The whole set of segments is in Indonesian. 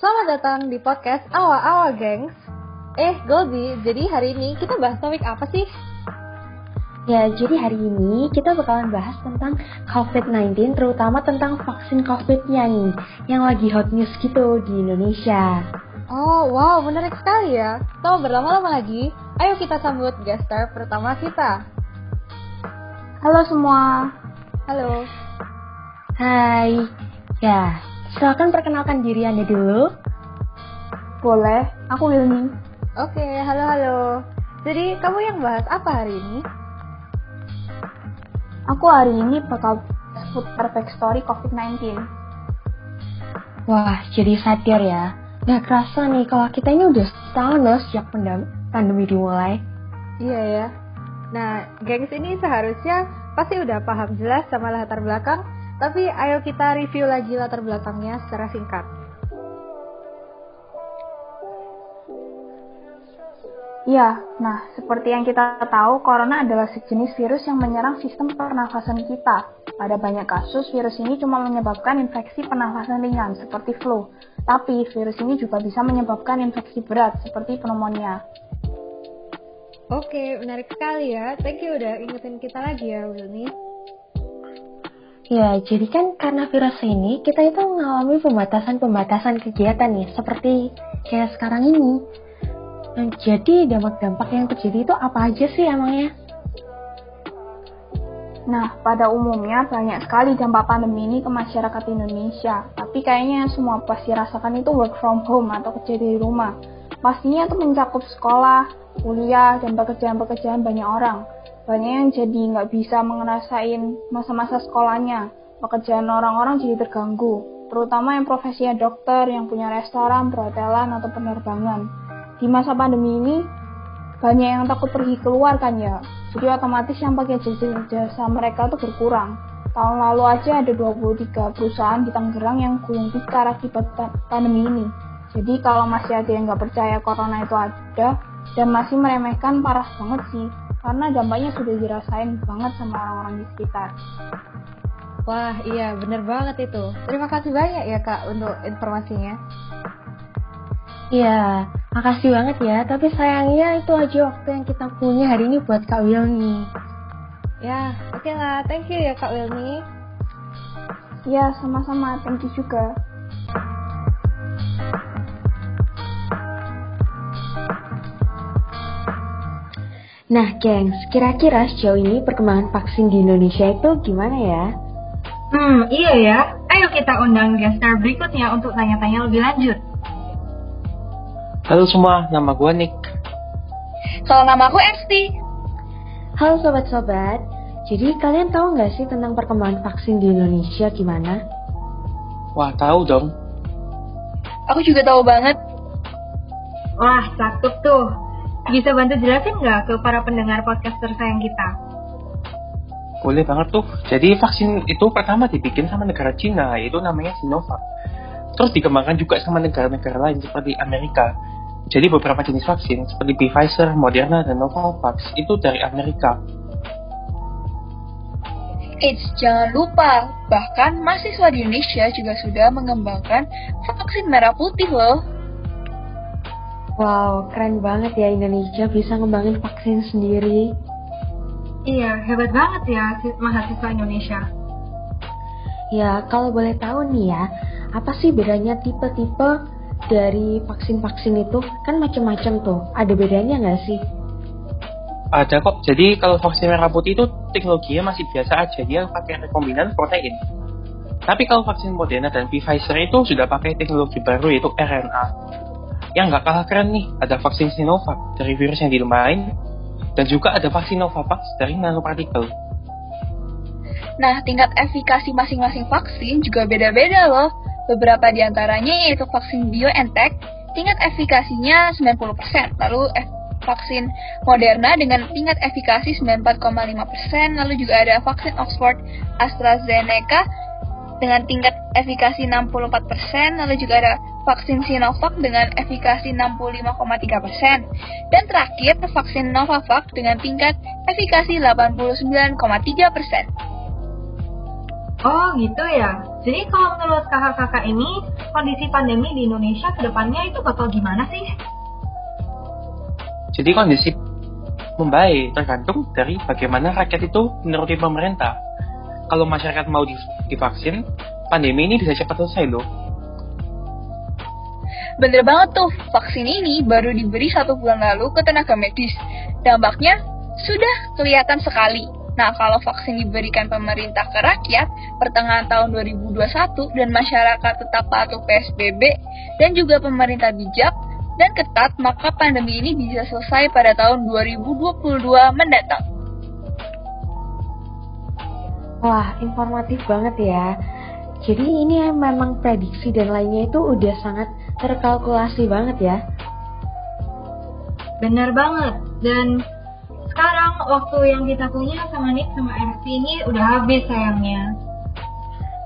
Selamat datang di podcast Awa-Awa Gengs. Eh, Goldie, jadi hari ini kita bahas topik apa sih? Ya, jadi hari ini kita bakalan bahas tentang COVID-19, terutama tentang vaksin COVID-nya nih, yang lagi hot news gitu di Indonesia. Oh, wow, menarik sekali ya. So, berlama-lama lagi, ayo kita sambut guest star pertama kita. Halo semua. Halo. Hai. Ya, silakan perkenalkan diri Anda dulu. Boleh, aku Wilmi. Oke, halo-halo. Jadi, kamu yang bahas apa hari ini? Aku hari ini bakal seputar backstory COVID-19. Wah, jadi sadar ya. Gak kerasa nih kalau kita ini udah setahun loh sejak pandemi dimulai. Iya ya. Nah, gengs ini seharusnya pasti udah paham jelas sama latar belakang, tapi ayo kita review lagi latar belakangnya secara singkat. Iya, nah seperti yang kita tahu, corona adalah sejenis virus yang menyerang sistem pernafasan kita. Pada banyak kasus, virus ini cuma menyebabkan infeksi pernafasan ringan, seperti flu. Tapi, virus ini juga bisa menyebabkan infeksi berat, seperti pneumonia. Oke, menarik sekali ya. Thank you udah ingetin kita lagi ya, Wilmy. Ya, jadi kan karena virus ini, kita itu mengalami pembatasan-pembatasan kegiatan nih, seperti kayak sekarang ini. Nah, jadi dampak-dampak yang terjadi itu apa aja sih emangnya? Nah, pada umumnya banyak sekali dampak pandemi ini ke masyarakat Indonesia. Tapi kayaknya yang semua pasti rasakan itu work from home atau kerja di rumah. Pastinya itu mencakup sekolah, kuliah, dan pekerjaan-pekerjaan banyak orang. Banyak yang jadi nggak bisa ngerasain masa-masa sekolahnya. Pekerjaan orang-orang jadi terganggu, terutama yang profesinya dokter, yang punya restoran, perhotelan, atau penerbangan. Di masa pandemi ini, banyak yang takut pergi keluar kan ya, jadi otomatis yang pakai jasa-jasa mereka tuh berkurang. Tahun lalu aja ada 23 perusahaan di Tangerang yang gulung tikar akibat pandemi ini. Jadi kalau masih ada yang nggak percaya corona itu ada, dan masih meremehkan parah banget sih karena dampaknya sudah dirasain banget sama orang-orang di sekitar. Wah, iya bener banget itu. Terima kasih banyak ya Kak untuk informasinya. Iya, makasih banget ya. Tapi sayangnya itu aja waktu yang kita punya hari ini buat Kak Wilmi. Ya, oke okay lah. Thank you ya Kak Wilmi. Ya, sama-sama. Thank you juga. Nah, gengs, kira-kira sejauh ini perkembangan vaksin di Indonesia itu gimana ya? Hmm, iya ya. Ayo kita undang guest star berikutnya untuk tanya-tanya lebih lanjut. Halo semua, nama gue Nick. Kalau nama aku Esti. Halo sobat-sobat, jadi kalian tahu nggak sih tentang perkembangan vaksin di Indonesia gimana? Wah, tahu dong. Aku juga tahu banget. Wah, cakep tuh. Bisa bantu jelasin nggak ke para pendengar podcast tersayang kita? Boleh banget tuh. Jadi vaksin itu pertama dibikin sama negara Cina, yaitu namanya Sinovac. Terus dikembangkan juga sama negara-negara lain seperti Amerika. Jadi beberapa jenis vaksin seperti Pfizer, Moderna, dan Novavax itu dari Amerika. Eits, jangan lupa, bahkan mahasiswa di Indonesia juga sudah mengembangkan vaksin merah putih loh. Wow, keren banget ya Indonesia bisa ngembangin vaksin sendiri. Iya, hebat banget ya mahasiswa Indonesia. Ya, kalau boleh tahu nih ya, apa sih bedanya tipe-tipe dari vaksin-vaksin itu? Kan macam-macam tuh, ada bedanya nggak sih? Ada kok, jadi kalau vaksin merah putih itu teknologinya masih biasa aja, dia pakai rekombinan protein. Tapi kalau vaksin Moderna dan Pfizer itu sudah pakai teknologi baru yaitu RNA. Yang nggak kalah keren nih, ada vaksin Sinovac dari virus yang dilumain, dan juga ada vaksin Novavax dari nanopartikel. Nah, tingkat efikasi masing-masing vaksin juga beda-beda loh. Beberapa di antaranya yaitu vaksin BioNTech, tingkat efikasinya 90%, lalu vaksin Moderna dengan tingkat efikasi 94,5%, lalu juga ada vaksin Oxford AstraZeneca dengan tingkat efikasi 64%, lalu juga ada vaksin Sinovac dengan efikasi 65,3%, dan terakhir vaksin Novavax dengan tingkat efikasi 89,3%. Oh gitu ya. Jadi kalau menurut kakak-kakak ini, kondisi pandemi di Indonesia ke depannya itu bakal gimana sih? Jadi kondisi membaik tergantung dari bagaimana rakyat itu menuruti pemerintah. Kalau masyarakat mau divaksin, pandemi ini bisa cepat selesai loh. Bener banget tuh, vaksin ini baru diberi satu bulan lalu ke tenaga medis. Dampaknya sudah kelihatan sekali. Nah, kalau vaksin diberikan pemerintah ke rakyat pertengahan tahun 2021 dan masyarakat tetap patuh PSBB dan juga pemerintah bijak dan ketat, maka pandemi ini bisa selesai pada tahun 2022 mendatang. Wah, informatif banget ya. Jadi ini memang prediksi dan lainnya itu udah sangat terkalkulasi banget ya. Bener banget. Dan sekarang waktu yang kita punya sama Nick sama RC ini udah habis sayangnya.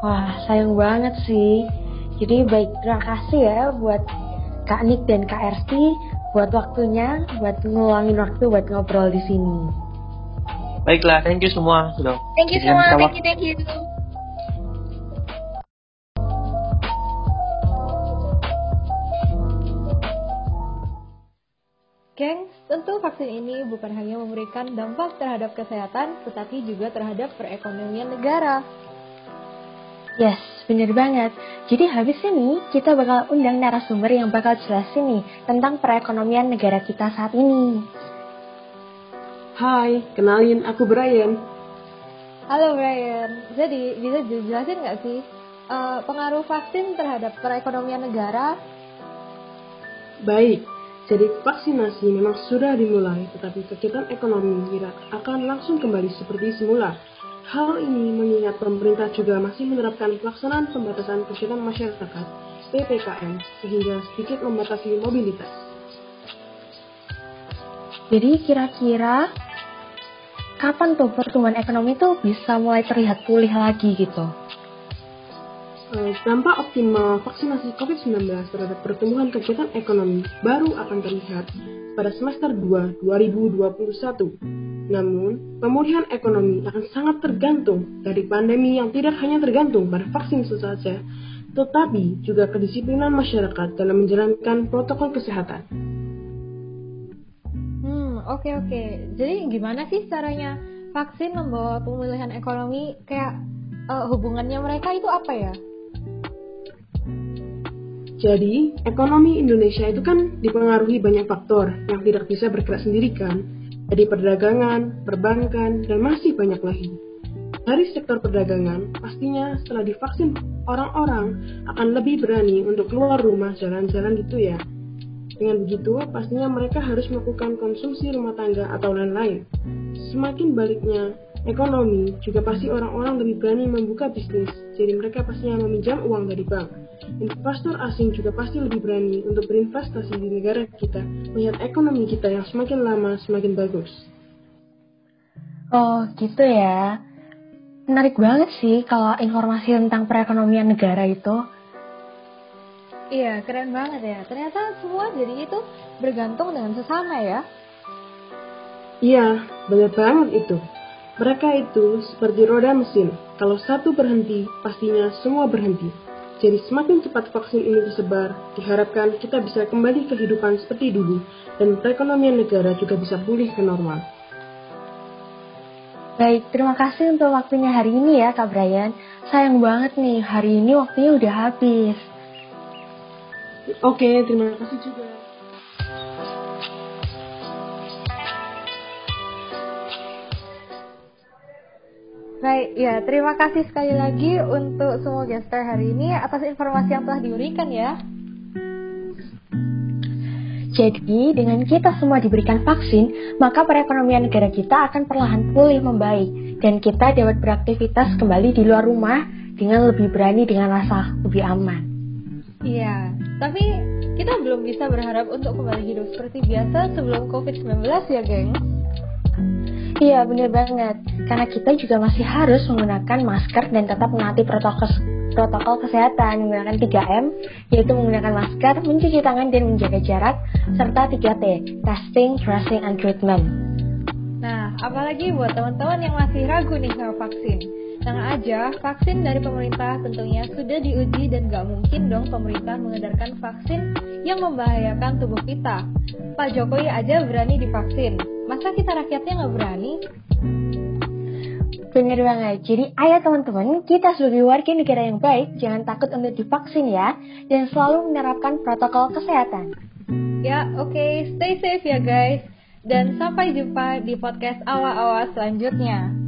Wah, sayang banget sih. Jadi baik, terima kasih ya buat Kak Nick dan Kak RC buat waktunya, buat ngeluangin waktu buat ngobrol di sini. Baiklah, thank you semua sudah. Thank you semua, thank you, thank you. Tentu vaksin ini bukan hanya memberikan dampak terhadap kesehatan, tetapi juga terhadap perekonomian negara. Yes, bener banget. Jadi habis ini kita bakal undang narasumber yang bakal jelasin nih tentang perekonomian negara kita saat ini. Hai, kenalin aku Brian. Halo Brian, jadi bisa jelasin nggak sih uh, pengaruh vaksin terhadap perekonomian negara? Baik, jadi vaksinasi memang sudah dimulai, tetapi kegiatan ekonomi tidak akan langsung kembali seperti semula. Hal ini mengingat pemerintah juga masih menerapkan pelaksanaan pembatasan kegiatan masyarakat (PPKM) sehingga sedikit membatasi mobilitas. Jadi kira-kira kapan tuh pertumbuhan ekonomi tuh bisa mulai terlihat pulih lagi gitu? Eh, dampak optimal vaksinasi COVID-19 terhadap pertumbuhan kegiatan ekonomi baru akan terlihat pada semester 2 2021. Namun, pemulihan ekonomi akan sangat tergantung dari pandemi yang tidak hanya tergantung pada vaksin saja, tetapi juga kedisiplinan masyarakat dalam menjalankan protokol kesehatan. Hmm, oke okay, oke. Okay. Jadi gimana sih caranya vaksin membawa pemulihan ekonomi kayak uh, hubungannya mereka itu apa ya? Jadi, ekonomi Indonesia itu kan dipengaruhi banyak faktor yang tidak bisa bergerak sendiri kan, jadi perdagangan, perbankan, dan masih banyak lagi. Dari sektor perdagangan, pastinya setelah divaksin orang-orang akan lebih berani untuk keluar rumah jalan-jalan gitu ya. Dengan begitu, pastinya mereka harus melakukan konsumsi rumah tangga atau lain-lain. Semakin baliknya, ekonomi juga pasti orang-orang lebih berani membuka bisnis, jadi mereka pastinya meminjam uang dari bank investor asing juga pasti lebih berani untuk berinvestasi di negara kita, melihat ekonomi kita yang semakin lama semakin bagus. Oh, gitu ya. Menarik banget sih kalau informasi tentang perekonomian negara itu. Iya, keren banget ya. Ternyata semua jadi itu bergantung dengan sesama ya. Iya, benar banget itu. Mereka itu seperti roda mesin. Kalau satu berhenti, pastinya semua berhenti. Jadi semakin cepat vaksin ini disebar, diharapkan kita bisa kembali kehidupan seperti dulu dan perekonomian negara juga bisa pulih ke normal. Baik, terima kasih untuk waktunya hari ini ya Kak Brian. Sayang banget nih, hari ini waktunya udah habis. Oke, terima kasih juga. Baik, ya terima kasih sekali lagi untuk semua gestar hari ini atas informasi yang telah diberikan ya. Jadi, dengan kita semua diberikan vaksin, maka perekonomian negara kita akan perlahan pulih membaik dan kita dapat beraktivitas kembali di luar rumah dengan lebih berani dengan rasa lebih aman. Iya, tapi kita belum bisa berharap untuk kembali hidup seperti biasa sebelum COVID-19 ya, geng. Iya, benar banget. Karena kita juga masih harus menggunakan masker dan tetap menaati protokol protokol kesehatan menggunakan 3M, yaitu menggunakan masker, mencuci tangan dan menjaga jarak, serta 3T, testing, tracing, and treatment. Nah, apalagi buat teman-teman yang masih ragu nih sama vaksin. Tenang aja, vaksin dari pemerintah tentunya sudah diuji dan gak mungkin dong pemerintah mengedarkan vaksin yang membahayakan tubuh kita. Pak Jokowi aja berani divaksin, masa kita rakyatnya nggak berani? Bener banget. Jadi ayo teman-teman, kita sebagai warga negara yang baik, jangan takut untuk divaksin ya, dan selalu menerapkan protokol kesehatan. Ya, oke, okay. stay safe ya guys. Dan sampai jumpa di podcast awal-awal selanjutnya.